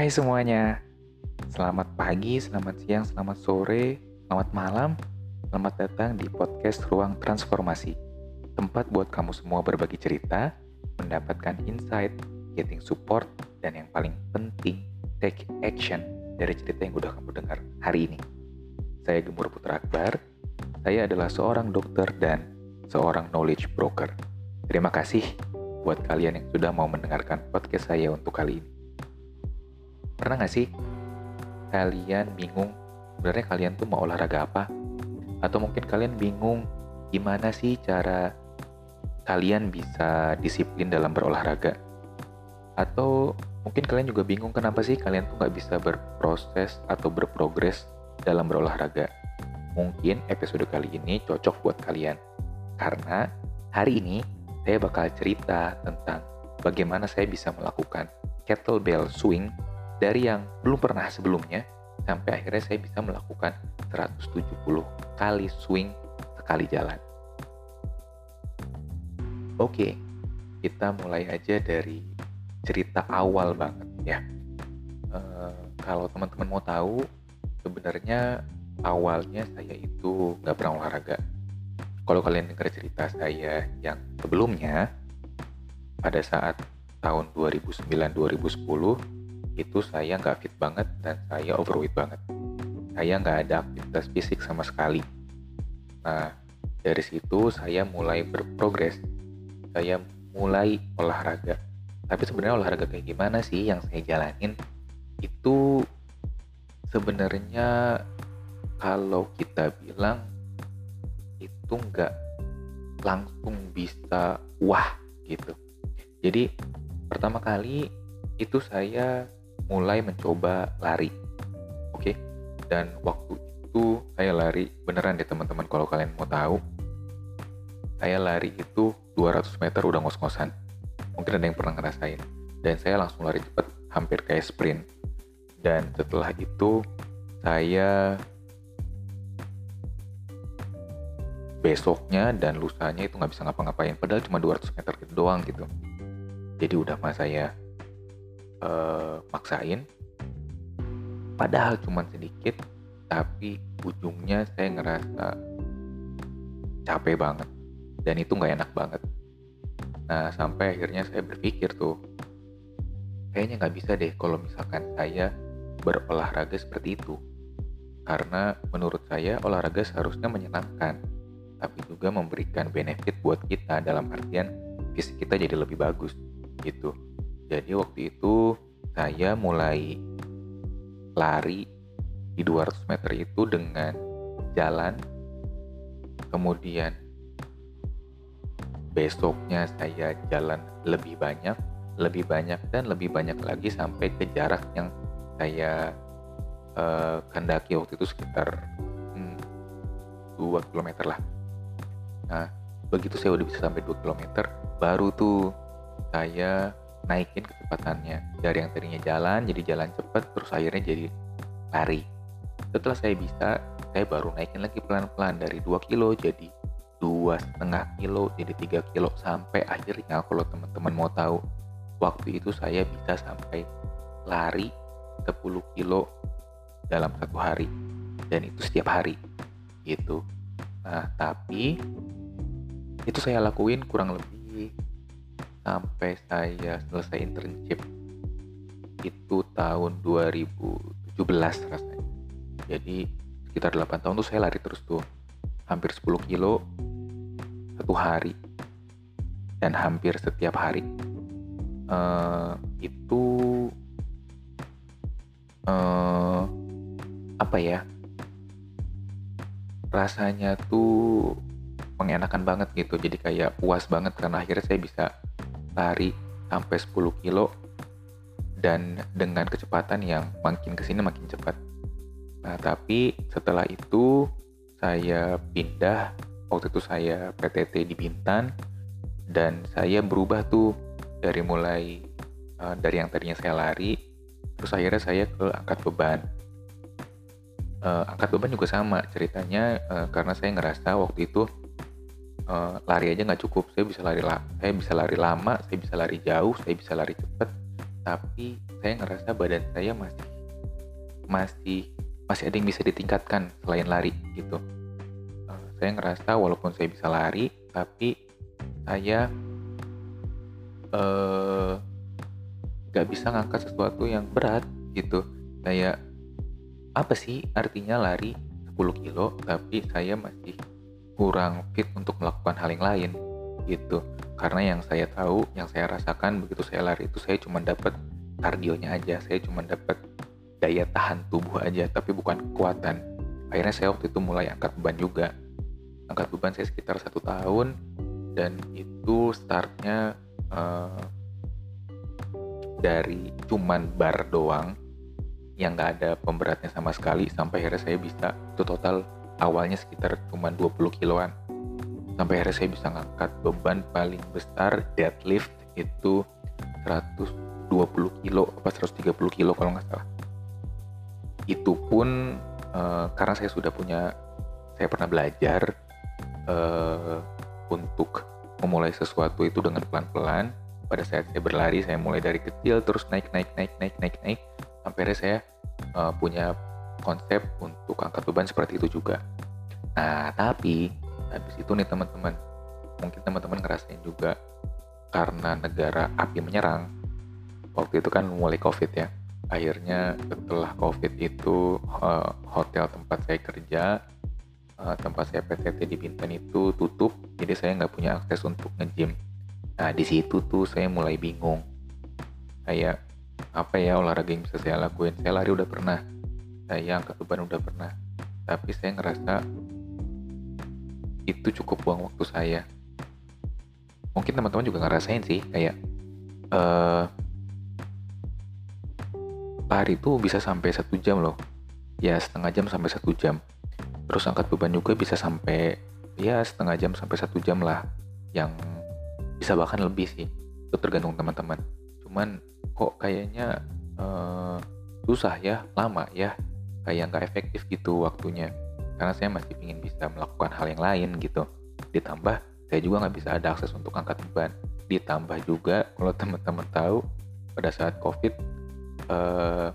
Hai semuanya, selamat pagi, selamat siang, selamat sore, selamat malam, selamat datang di podcast Ruang Transformasi. Tempat buat kamu semua berbagi cerita, mendapatkan insight, getting support, dan yang paling penting, take action dari cerita yang udah kamu dengar hari ini. Saya Gemur Putra Akbar, saya adalah seorang dokter dan seorang knowledge broker. Terima kasih buat kalian yang sudah mau mendengarkan podcast saya untuk kali ini. Pernah gak sih kalian bingung sebenarnya kalian tuh mau olahraga apa? Atau mungkin kalian bingung gimana sih cara kalian bisa disiplin dalam berolahraga? Atau mungkin kalian juga bingung kenapa sih kalian tuh gak bisa berproses atau berprogres dalam berolahraga? Mungkin episode kali ini cocok buat kalian. Karena hari ini saya bakal cerita tentang bagaimana saya bisa melakukan kettlebell swing dari yang belum pernah sebelumnya sampai akhirnya saya bisa melakukan 170 kali swing sekali jalan. Oke, kita mulai aja dari cerita awal banget ya. E, kalau teman-teman mau tahu, sebenarnya awalnya saya itu nggak pernah olahraga. Kalau kalian dengar cerita saya yang sebelumnya, pada saat tahun 2009-2010 itu saya nggak fit banget dan saya overweight banget. Saya nggak ada aktivitas fisik sama sekali. Nah, dari situ saya mulai berprogres. Saya mulai olahraga. Tapi sebenarnya olahraga kayak gimana sih yang saya jalanin? Itu sebenarnya kalau kita bilang itu nggak langsung bisa wah gitu. Jadi pertama kali itu saya mulai mencoba lari. Oke. Dan waktu itu saya lari beneran deh teman-teman kalau kalian mau tahu. Saya lari itu 200 meter udah ngos-ngosan. Mungkin ada yang pernah ngerasain. Dan saya langsung lari cepet, hampir kayak sprint. Dan setelah itu saya besoknya dan lusanya itu nggak bisa ngapa-ngapain padahal cuma 200 meter gitu doang gitu jadi udah mah saya uh, maksain. Padahal cuma sedikit tapi ujungnya saya ngerasa capek banget. Dan itu nggak enak banget. Nah sampai akhirnya saya berpikir tuh kayaknya nggak bisa deh kalau misalkan saya berolahraga seperti itu. Karena menurut saya olahraga seharusnya menyenangkan tapi juga memberikan benefit buat kita dalam artian fisik kita jadi lebih bagus gitu jadi waktu itu saya mulai lari di 200 meter itu dengan jalan. Kemudian besoknya saya jalan lebih banyak, lebih banyak dan lebih banyak lagi sampai ke jarak yang saya uh, kendaki waktu itu sekitar hmm, 2 km lah. Nah, begitu saya udah bisa sampai 2 km, baru tuh saya naikin kecepatannya. Dari yang tadinya jalan jadi jalan cepet terus akhirnya jadi lari. Setelah saya bisa saya baru naikin lagi pelan-pelan dari 2 kilo jadi dua setengah kilo jadi 3 kilo sampai akhirnya kalau teman-teman mau tahu waktu itu saya bisa sampai lari 10 kilo dalam satu hari dan itu setiap hari gitu. Nah tapi itu saya lakuin kurang lebih sampai saya selesai internship itu tahun 2017 rasanya. Jadi sekitar 8 tahun tuh saya lari terus tuh. Hampir 10 kilo satu hari. Dan hampir setiap hari. Uh, itu uh, apa ya? Rasanya tuh mengenakan banget gitu. Jadi kayak puas banget karena akhirnya saya bisa lari sampai 10 kilo dan dengan kecepatan yang makin ke sini makin cepat. Nah, tapi setelah itu saya pindah, waktu itu saya PTT di Bintan, dan saya berubah tuh dari mulai uh, dari yang tadinya saya lari, terus akhirnya saya ke angkat beban. Uh, angkat beban juga sama ceritanya uh, karena saya ngerasa waktu itu uh, lari aja nggak cukup. Saya bisa lari saya bisa lari lama saya bisa lari jauh saya bisa lari cepat. Tapi saya ngerasa badan saya masih masih masih ada yang bisa ditingkatkan selain lari gitu. Uh, saya ngerasa walaupun saya bisa lari tapi saya uh, gak bisa ngangkat sesuatu yang berat gitu. Kayak apa sih artinya lari 10 kilo tapi saya masih kurang fit untuk melakukan hal yang lain gitu. Karena yang saya tahu yang saya rasakan begitu saya lari itu saya cuma dapat kardionya aja saya cuma dapat daya tahan tubuh aja tapi bukan kekuatan. Akhirnya saya waktu itu mulai angkat beban juga. Angkat beban saya sekitar satu tahun dan itu startnya uh, dari cuman bar doang yang nggak ada pemberatnya sama sekali sampai akhirnya saya bisa itu total awalnya sekitar cuma 20 kiloan. Sampai akhirnya saya bisa ngangkat beban paling besar deadlift itu 120 kilo apa 130 kilo kalau nggak salah. Itu pun uh, karena saya sudah punya saya pernah belajar uh, untuk memulai sesuatu itu dengan pelan-pelan. Pada saat saya berlari saya mulai dari kecil terus naik naik naik naik naik naik. Sampai saya uh, punya konsep untuk angkat beban seperti itu juga. Nah, tapi habis itu nih teman-teman, mungkin teman-teman ngerasain juga karena negara api menyerang, waktu itu kan mulai COVID ya. Akhirnya setelah COVID itu uh, hotel tempat saya kerja, uh, tempat saya PTT di Bintan itu tutup, jadi saya nggak punya akses untuk nge-gym. Nah, di situ tuh saya mulai bingung. Kayak apa ya olahraga yang bisa saya lakuin saya lari udah pernah saya angkat beban udah pernah. Tapi saya ngerasa itu cukup buang waktu saya. Mungkin teman-teman juga ngerasain sih kayak uh, lari itu bisa sampai satu jam loh. Ya setengah jam sampai satu jam. Terus angkat beban juga bisa sampai ya setengah jam sampai satu jam lah. Yang bisa bahkan lebih sih itu tergantung teman-teman. Cuman kok kayaknya uh, susah ya lama ya kayak nggak efektif gitu waktunya. Karena saya masih ingin bisa melakukan hal yang lain gitu. Ditambah saya juga nggak bisa ada akses untuk angkat beban. Ditambah juga kalau teman-teman tahu pada saat covid uh,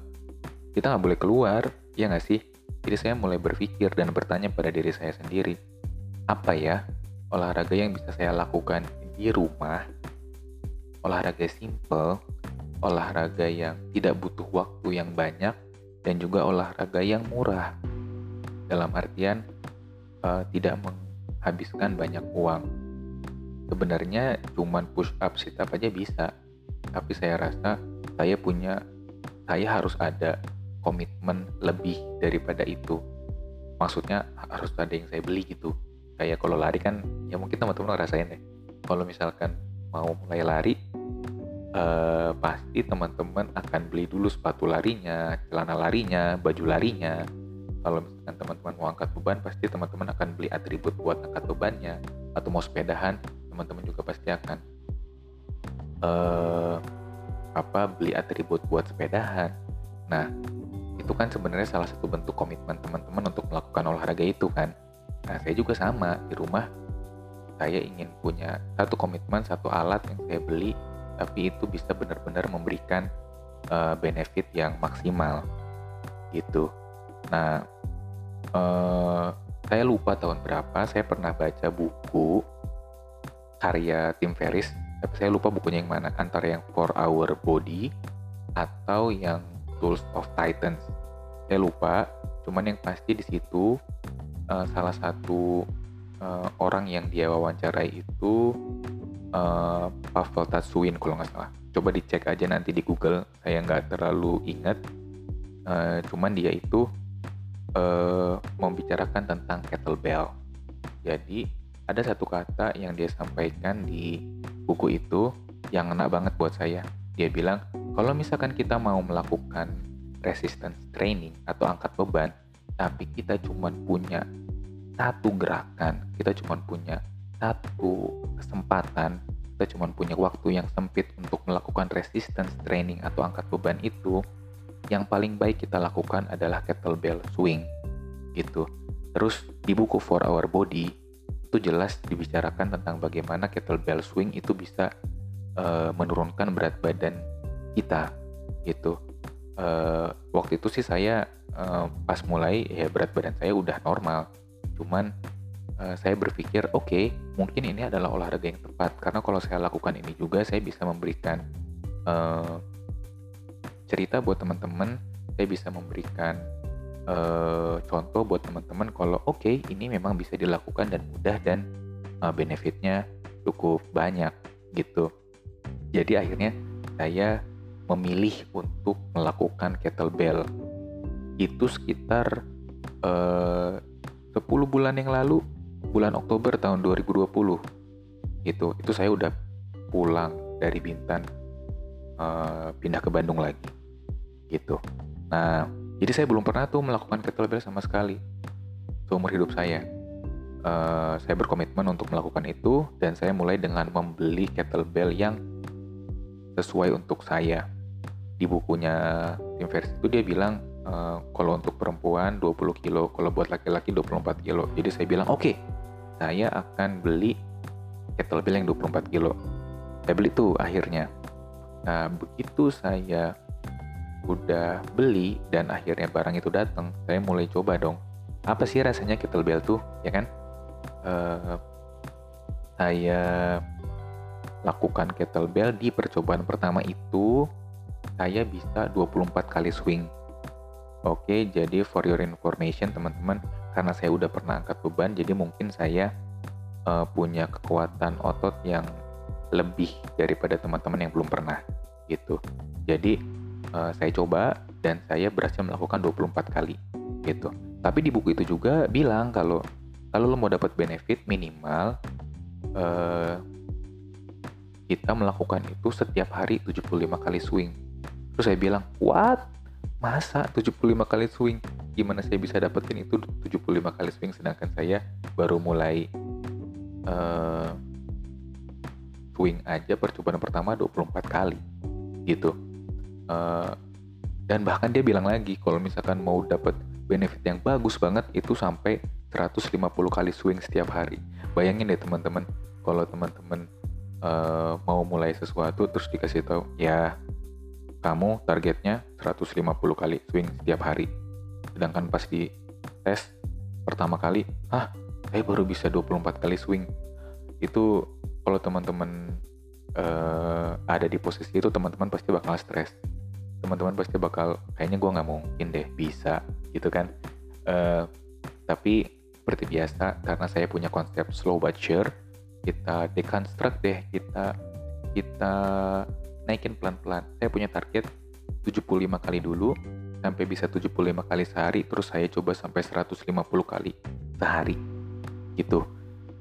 kita nggak boleh keluar ya nggak sih? Jadi saya mulai berpikir dan bertanya pada diri saya sendiri apa ya olahraga yang bisa saya lakukan di rumah? Olahraga simple olahraga yang tidak butuh waktu yang banyak dan juga olahraga yang murah. Dalam artian uh, tidak menghabiskan banyak uang. Sebenarnya cuman push up sit up aja bisa. Tapi saya rasa saya punya saya harus ada komitmen lebih daripada itu. Maksudnya harus ada yang saya beli gitu. Kayak kalau lari kan ya mungkin teman-teman ngerasain deh. Kalau misalkan mau mulai lari uh, pasti teman-teman akan beli dulu sepatu larinya, celana larinya, baju larinya. Kalau misalkan teman-teman mau angkat beban, pasti teman-teman akan beli atribut buat angkat bebannya. Atau mau sepedahan, teman-teman juga pasti akan uh, apa beli atribut buat sepedahan. Nah, itu kan sebenarnya salah satu bentuk komitmen teman-teman untuk melakukan olahraga itu kan. Nah, saya juga sama di rumah. Saya ingin punya satu komitmen, satu alat yang saya beli tapi itu bisa benar-benar memberikan uh, benefit yang maksimal gitu. Nah, uh, saya lupa tahun berapa saya pernah baca buku karya Tim Ferris, tapi saya lupa bukunya yang mana antara yang For Our Body atau yang Tools of Titans. Saya lupa, cuman yang pasti di situ uh, salah satu uh, orang yang dia wawancarai itu uh, Pavel Tatsuin kalau nggak salah. Coba dicek aja nanti di Google. Saya nggak terlalu ingat. Uh, cuman dia itu uh, membicarakan tentang kettlebell. Jadi ada satu kata yang dia sampaikan di buku itu yang enak banget buat saya. Dia bilang kalau misalkan kita mau melakukan resistance training atau angkat beban, tapi kita cuma punya satu gerakan, kita cuma punya satu kesempatan kita cuma punya waktu yang sempit untuk melakukan resistance training atau angkat beban itu yang paling baik kita lakukan adalah kettlebell swing gitu. Terus di buku For Our Body itu jelas dibicarakan tentang bagaimana kettlebell swing itu bisa uh, menurunkan berat badan kita gitu. Uh, waktu itu sih saya uh, pas mulai ya berat badan saya udah normal cuman uh, saya berpikir oke okay, mungkin ini adalah olahraga yang tepat. Karena kalau saya lakukan ini juga saya bisa memberikan uh, cerita buat teman-teman saya bisa memberikan uh, contoh buat teman-teman kalau oke okay, ini memang bisa dilakukan dan mudah dan uh, benefitnya cukup banyak gitu. Jadi akhirnya saya memilih untuk melakukan kettlebell. Itu sekitar eh, 10 bulan yang lalu bulan Oktober tahun 2020 itu itu saya udah pulang dari Bintan eh, pindah ke Bandung lagi. Gitu. Nah jadi saya belum pernah tuh melakukan kettlebell sama sekali seumur hidup saya. Uh, saya berkomitmen untuk melakukan itu dan saya mulai dengan membeli kettlebell yang sesuai untuk saya. Di bukunya tim itu dia bilang uh, kalau untuk perempuan 20 kilo, kalau buat laki-laki 24 kilo. Jadi saya bilang oke, okay, saya akan beli kettlebell yang 24 kilo. Saya beli tuh akhirnya. Nah begitu saya udah beli dan akhirnya barang itu datang, saya mulai coba dong. Apa sih rasanya kettlebell tuh, ya kan? Uh, saya lakukan kettlebell di percobaan pertama itu saya bisa 24 kali swing. Oke, jadi for your information teman-teman, karena saya udah pernah angkat beban, jadi mungkin saya uh, punya kekuatan otot yang lebih daripada teman-teman yang belum pernah gitu. Jadi uh, saya coba dan saya berhasil melakukan 24 kali gitu. Tapi di buku itu juga bilang kalau kalau lo mau dapat benefit minimal uh, kita melakukan itu setiap hari 75 kali swing Terus saya bilang, what? Masa 75 kali swing? Gimana saya bisa dapetin itu 75 kali swing sedangkan saya baru mulai uh, swing aja percobaan pertama 24 kali gitu. Uh, dan bahkan dia bilang lagi kalau misalkan mau dapet benefit yang bagus banget itu sampai 150 kali swing setiap hari. Bayangin deh teman-teman kalau teman-teman uh, mau mulai sesuatu terus dikasih tahu ya kamu targetnya 150 kali swing setiap hari. Sedangkan pas di tes pertama kali, ah saya baru bisa 24 kali swing. Itu kalau teman-teman uh, ada di posisi itu teman-teman pasti bakal stres. Teman-teman pasti bakal kayaknya gue nggak mungkin deh bisa gitu kan. Uh, tapi seperti biasa karena saya punya konsep slow but sure, kita deconstruct deh, kita kita naikin pelan-pelan. Saya punya target 75 kali dulu, sampai bisa 75 kali sehari, terus saya coba sampai 150 kali sehari. Gitu.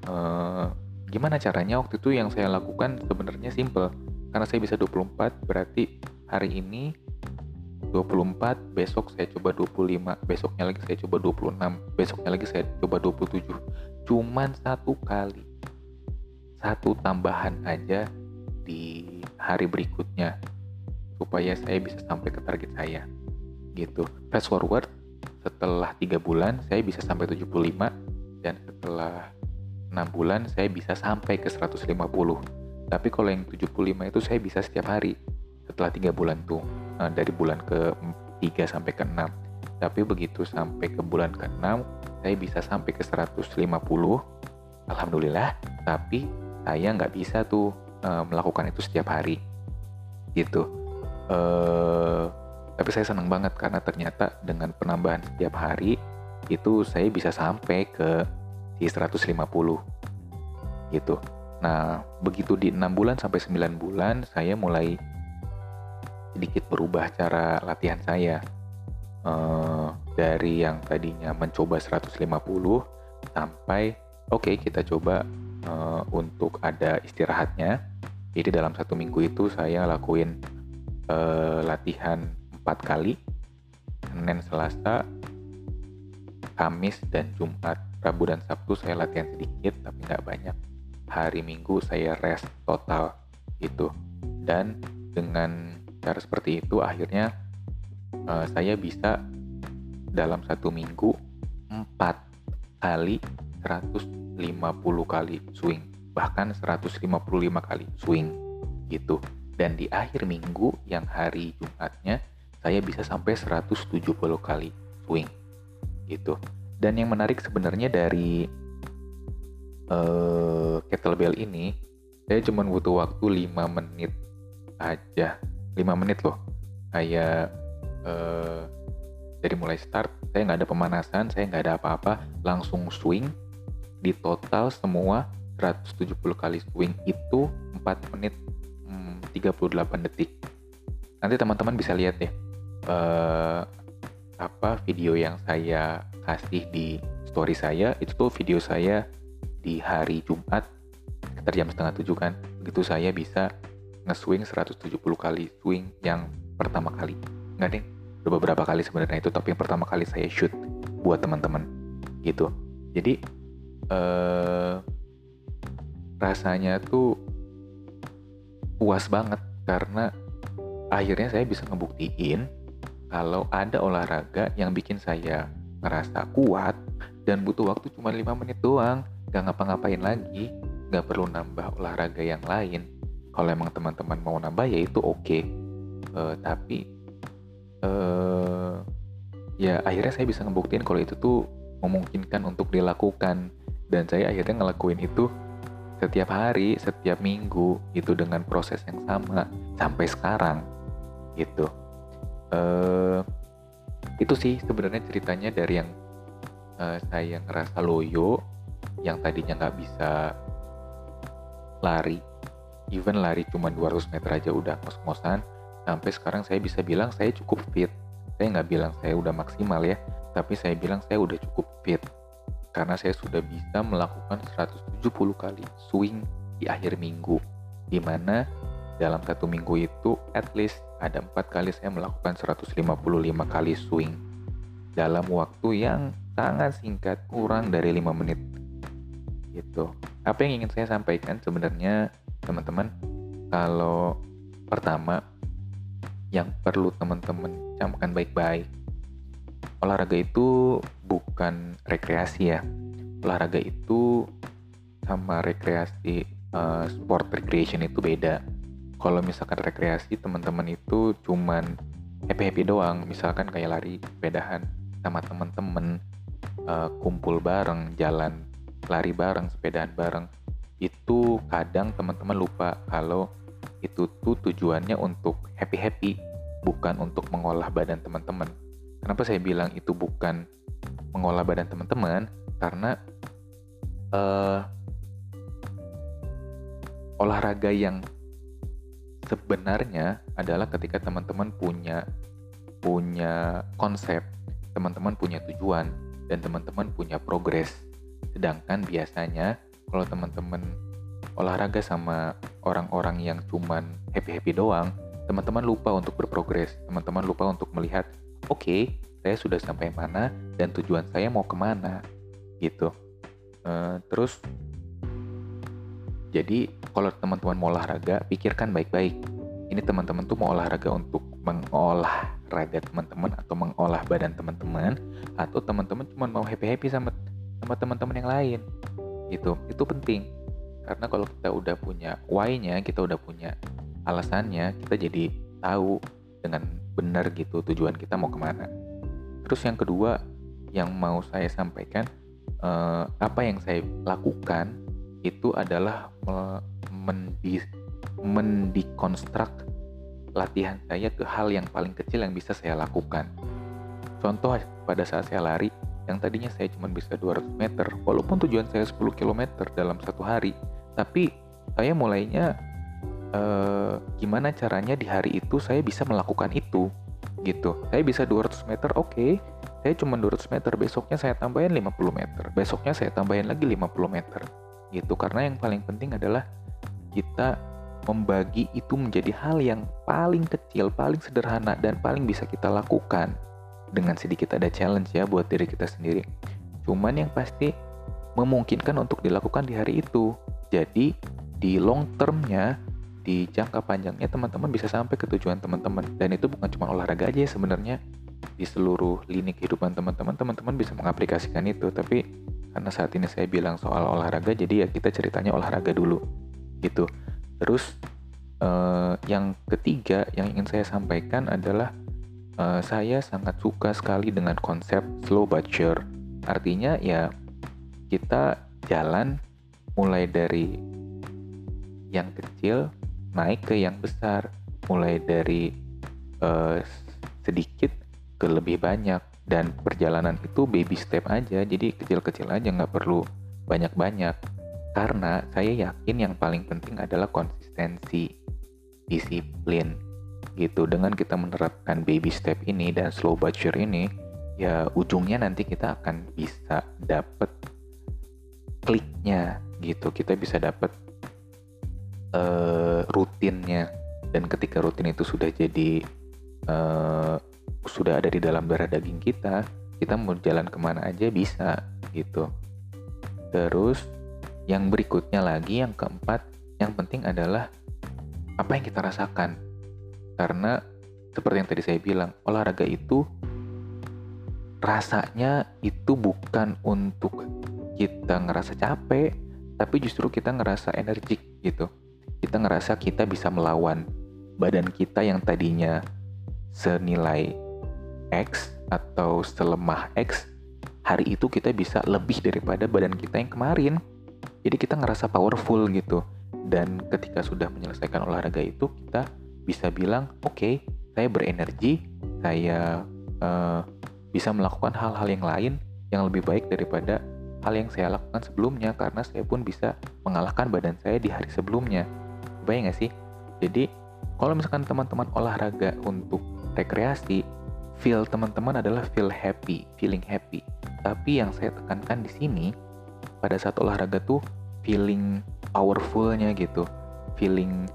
Uh, gimana caranya waktu itu yang saya lakukan sebenarnya simple. Karena saya bisa 24, berarti hari ini 24, besok saya coba 25, besoknya lagi saya coba 26, besoknya lagi saya coba 27. Cuman satu kali. Satu tambahan aja di hari berikutnya supaya saya bisa sampai ke target saya gitu. Fast forward setelah tiga bulan saya bisa sampai 75 dan setelah enam bulan saya bisa sampai ke 150 tapi kalau yang 75 itu saya bisa setiap hari setelah tiga bulan tuh. Eh, dari bulan ke 3 sampai ke 6 tapi begitu sampai ke bulan ke 6 saya bisa sampai ke 150 Alhamdulillah tapi saya nggak bisa tuh uh, melakukan itu setiap hari. Gitu. Uh, tapi saya senang banget karena ternyata dengan penambahan setiap hari itu saya bisa sampai ke si 150 gitu. Nah begitu di 6 bulan sampai 9 bulan saya mulai sedikit berubah cara latihan saya. Uh, dari yang tadinya mencoba 150 sampai oke okay, kita coba uh, untuk ada istirahatnya. Jadi dalam satu minggu itu saya lakuin uh, latihan empat kali, Senin, Selasa, Kamis, dan Jumat. Rabu dan Sabtu saya latihan sedikit tapi nggak banyak. Hari Minggu saya rest total gitu. Dan dengan cara seperti itu akhirnya uh, saya bisa dalam satu minggu empat kali 150 kali swing bahkan 155 kali swing gitu Dan di akhir minggu yang hari Jumatnya saya bisa sampai 170 kali swing gitu. Dan yang menarik sebenarnya dari uh, kettlebell ini saya cuma butuh waktu 5 menit aja. 5 menit loh. Kayak uh, dari mulai start saya nggak ada pemanasan saya nggak ada apa-apa langsung swing. Di total semua 170 kali swing itu 4 menit hmm, 38 detik. Nanti teman-teman bisa lihat ya uh, apa video yang saya kasih di story saya itu tuh video saya di hari Jumat sekitar jam setengah tujuh kan. Begitu saya bisa nge-swing 170 kali swing yang pertama kali. Nggak deh udah beberapa kali sebenarnya itu tapi yang pertama kali saya shoot buat teman-teman gitu. Jadi eh, rasanya tuh puas banget karena akhirnya saya bisa ngebuktiin kalau ada olahraga yang bikin saya ngerasa kuat dan butuh waktu cuma 5 menit doang gak ngapa-ngapain lagi gak perlu nambah olahraga yang lain kalau emang teman-teman mau nambah ya itu oke okay. uh, eh, tapi uh, ya akhirnya saya bisa ngebuktiin kalau itu tuh memungkinkan untuk dilakukan dan saya akhirnya ngelakuin itu setiap hari, setiap minggu itu dengan proses yang sama sampai sekarang gitu. Uh, itu sih sebenarnya ceritanya dari yang uh, saya ngerasa loyo, yang tadinya nggak bisa lari, even lari cuma 200 meter aja udah ngos-ngosan, sampai sekarang saya bisa bilang saya cukup fit. Saya nggak bilang saya udah maksimal ya tapi saya bilang saya udah cukup fit. Karena saya sudah bisa melakukan 170 kali swing di akhir minggu di mana dalam satu minggu itu at least ada empat kali saya melakukan 155 kali swing dalam waktu yang sangat singkat kurang dari 5 menit gitu apa yang ingin saya sampaikan sebenarnya teman-teman kalau pertama yang perlu teman-teman camkan baik-baik. Olahraga itu bukan rekreasi ya. Olahraga itu sama rekreasi uh, sport recreation itu beda. Kalau misalkan rekreasi teman-teman itu cuman happy-happy doang, misalkan kayak lari sepedahan sama teman-teman, uh, kumpul bareng, jalan lari bareng, sepedaan bareng. Itu kadang teman-teman lupa kalau itu tuh tujuannya untuk happy happy bukan untuk mengolah badan teman-teman. Kenapa saya bilang itu bukan mengolah badan teman-teman? Karena uh, olahraga yang sebenarnya adalah ketika teman-teman punya punya konsep teman-teman punya tujuan dan teman-teman punya progres sedangkan biasanya kalau teman-teman olahraga sama orang-orang yang cuman happy-happy doang, teman-teman lupa untuk berprogres, teman-teman lupa untuk melihat, oke, okay, saya sudah sampai mana dan tujuan saya mau ke mana, gitu. Uh, terus, jadi kalau teman-teman mau olahraga, pikirkan baik-baik. Ini teman-teman tuh mau olahraga untuk mengolah raga teman-teman atau mengolah badan teman-teman, atau teman-teman cuma mau happy-happy sama sama teman-teman yang lain, gitu. Itu penting karena kalau kita udah punya why-nya, kita udah punya alasannya, kita jadi tahu dengan benar gitu tujuan kita mau ke mana. Terus yang kedua yang mau saya sampaikan, eh, apa yang saya lakukan itu adalah mendekonstruk latihan saya ke hal yang paling kecil yang bisa saya lakukan. Contoh pada saat saya lari, yang tadinya saya cuma bisa 200 meter, walaupun tujuan saya 10 km dalam satu hari, tapi saya mulainya eh, gimana caranya di hari itu saya bisa melakukan itu gitu. Saya bisa 200 meter, oke. Okay. Saya cuma 200 meter, besoknya saya tambahin 50 meter. Besoknya saya tambahin lagi 50 meter. Gitu. Karena yang paling penting adalah kita membagi itu menjadi hal yang paling kecil, paling sederhana dan paling bisa kita lakukan dengan sedikit ada challenge ya buat diri kita sendiri. Cuman yang pasti memungkinkan untuk dilakukan di hari itu. Jadi di long termnya, di jangka panjangnya teman-teman bisa sampai ke tujuan teman-teman. Dan itu bukan cuma olahraga aja ya sebenarnya di seluruh lini kehidupan teman-teman, teman-teman bisa mengaplikasikan itu. Tapi karena saat ini saya bilang soal olahraga, jadi ya kita ceritanya olahraga dulu gitu. Terus uh, yang ketiga yang ingin saya sampaikan adalah uh, saya sangat suka sekali dengan konsep slow but. Artinya ya kita jalan mulai dari yang kecil naik ke yang besar, mulai dari uh, sedikit ke lebih banyak dan perjalanan itu baby step aja, jadi kecil-kecil aja nggak perlu banyak-banyak. Karena saya yakin yang paling penting adalah konsistensi, disiplin gitu. Dengan kita menerapkan baby step ini dan slow but ini, ya ujungnya nanti kita akan bisa dapet kliknya gitu. Kita bisa dapet uh, rutinnya dan ketika rutin itu sudah jadi uh, sudah ada di dalam darah daging kita, kita mau jalan ke mana aja bisa gitu. Terus yang berikutnya lagi, yang keempat, yang penting adalah apa yang kita rasakan. Karena seperti yang tadi saya bilang, olahraga itu rasanya itu bukan untuk kita ngerasa capek, tapi justru kita ngerasa energik gitu. Kita ngerasa kita bisa melawan badan kita yang tadinya senilai X atau selemah X, hari itu kita bisa lebih daripada badan kita yang kemarin jadi kita ngerasa powerful gitu. Dan ketika sudah menyelesaikan olahraga itu, kita bisa bilang, oke, okay, saya berenergi, saya uh, bisa melakukan hal-hal yang lain yang lebih baik daripada hal yang saya lakukan sebelumnya karena saya pun bisa mengalahkan badan saya di hari sebelumnya. Bayang gak sih? Jadi kalau misalkan teman-teman olahraga untuk rekreasi, feel teman-teman adalah feel happy, feeling happy. Tapi yang saya tekankan di sini pada saat olahraga tuh feeling powerfulnya gitu feeling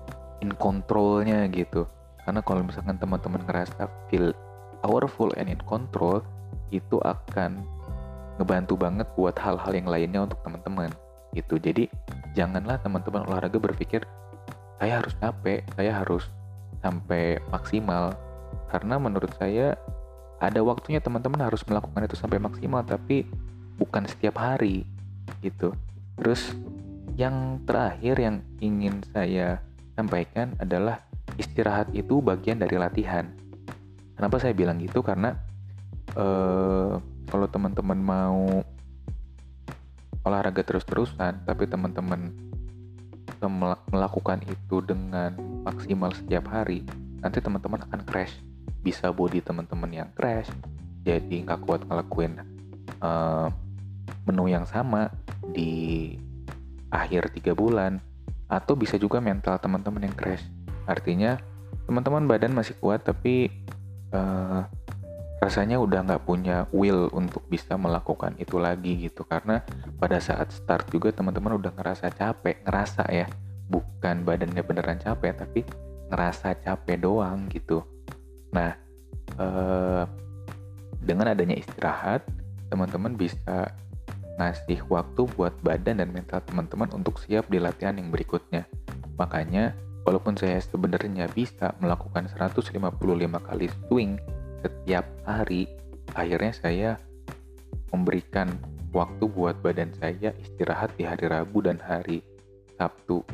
in controlnya gitu. Karena kalau misalkan teman-teman ngerasa feel powerful and in control itu akan ngebantu banget buat hal-hal yang lainnya untuk teman-teman gitu. Jadi janganlah teman-teman olahraga berpikir saya harus capek saya harus sampai maksimal karena menurut saya ada waktunya teman-teman harus melakukan itu sampai maksimal tapi bukan setiap hari gitu. Terus yang terakhir yang ingin saya sampaikan adalah istirahat itu bagian dari latihan. Kenapa saya bilang gitu? Karena eh, kalau teman-teman mau olahraga terus-terusan, tapi teman-teman melakukan itu dengan maksimal setiap hari, nanti teman-teman akan crash. Bisa body teman-teman yang crash, jadi nggak kuat ngelakuin uh, menu yang sama di akhir tiga bulan atau bisa juga mental teman-teman yang crash artinya teman-teman badan masih kuat tapi uh, rasanya udah nggak punya will untuk bisa melakukan itu lagi gitu. Karena pada saat start juga teman-teman udah ngerasa capek ngerasa ya bukan badannya beneran capek tapi ngerasa capek doang gitu nah uh, dengan adanya istirahat teman-teman bisa ngasih waktu buat badan dan mental teman-teman untuk siap di latihan yang berikutnya. Makanya, walaupun saya sebenarnya bisa melakukan 155 kali swing setiap hari, akhirnya saya memberikan waktu buat badan saya istirahat di hari Rabu dan hari Sabtu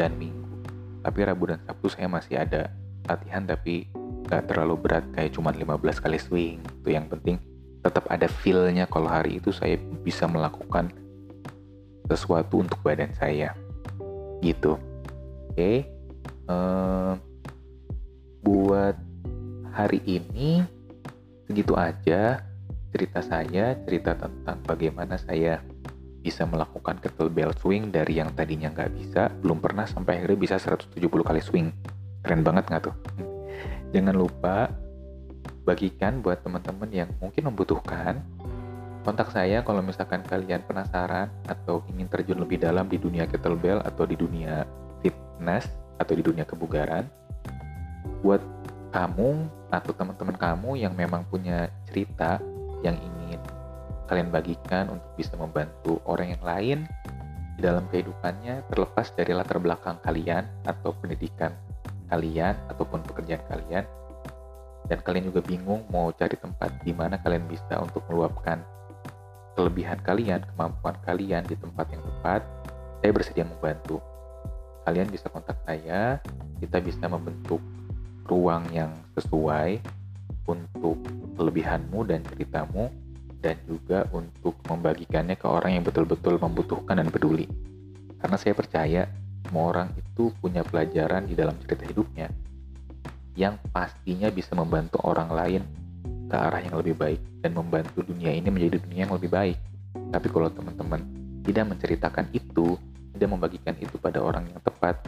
dan Minggu. Tapi Rabu dan Sabtu saya masih ada latihan tapi gak terlalu berat kayak cuma 15 kali swing. Itu yang penting tetap ada feel-nya kalau hari itu saya bisa melakukan sesuatu untuk badan saya gitu oke okay. uh, buat hari ini segitu aja cerita saya cerita tentang bagaimana saya bisa melakukan kettlebell swing dari yang tadinya nggak bisa belum pernah sampai akhirnya bisa 170 kali swing keren banget nggak tuh jangan lupa bagikan buat teman-teman yang mungkin membutuhkan. Kontak saya kalau misalkan kalian penasaran atau ingin terjun lebih dalam di dunia kettlebell atau di dunia fitness atau di dunia kebugaran. Buat kamu atau teman-teman kamu yang memang punya cerita yang ingin kalian bagikan untuk bisa membantu orang yang lain di dalam kehidupannya terlepas dari latar belakang kalian atau pendidikan kalian ataupun pekerjaan kalian. Dan kalian juga bingung mau cari tempat di mana kalian bisa untuk meluapkan kelebihan kalian, kemampuan kalian di tempat yang tepat, saya bersedia membantu. kalian bisa kontak saya. Kita bisa membentuk ruang yang sesuai untuk kelebihanmu dan ceritamu dan juga untuk membagikannya ke orang yang betul-betul membutuhkan dan peduli. Karena saya percaya semua orang itu punya pelajaran di dalam cerita hidupnya yang pastinya bisa membantu orang lain ke arah yang lebih baik dan membantu dunia ini menjadi dunia yang lebih baik. Tapi kalau teman-teman tidak menceritakan itu, tidak membagikan itu pada orang yang tepat,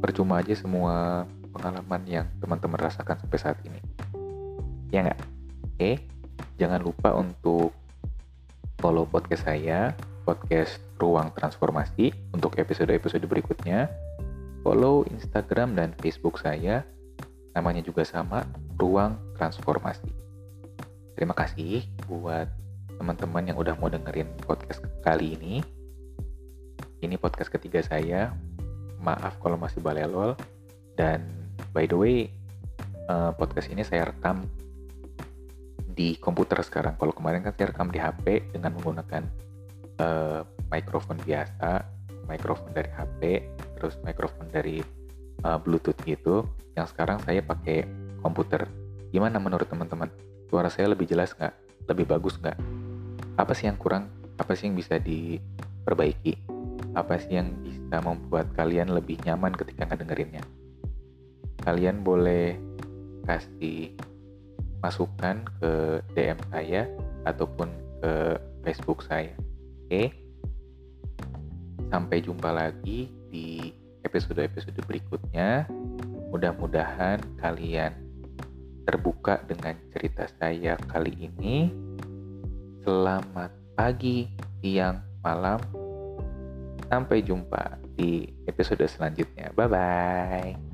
percuma aja semua pengalaman yang teman-teman rasakan sampai saat ini. Ya nggak? Oke, jangan lupa untuk follow podcast saya, podcast Ruang Transformasi untuk episode-episode berikutnya. Follow Instagram dan Facebook saya, namanya juga sama, Ruang Transformasi. Terima kasih buat teman-teman yang udah mau dengerin podcast kali ini. Ini podcast ketiga saya. Maaf kalau masih balelol. Dan by the way, uh, podcast ini saya rekam di komputer sekarang. Kalau kemarin kan saya rekam di HP dengan menggunakan uh, mikrofon biasa, mikrofon dari HP, terus mikrofon dari uh, Bluetooth gitu. Yang sekarang saya pakai komputer. Gimana menurut teman-teman? suara saya lebih jelas nggak? Lebih bagus nggak? Apa sih yang kurang? Apa sih yang bisa diperbaiki? Apa sih yang bisa membuat kalian lebih nyaman ketika ngedengerinnya? Kalian boleh kasih masukan ke DM saya ataupun ke Facebook saya. Oke? Sampai jumpa lagi di episode-episode berikutnya. Mudah-mudahan kalian terbuka dengan cerita saya kali ini. Selamat pagi, siang, malam. Sampai jumpa di episode selanjutnya. Bye bye.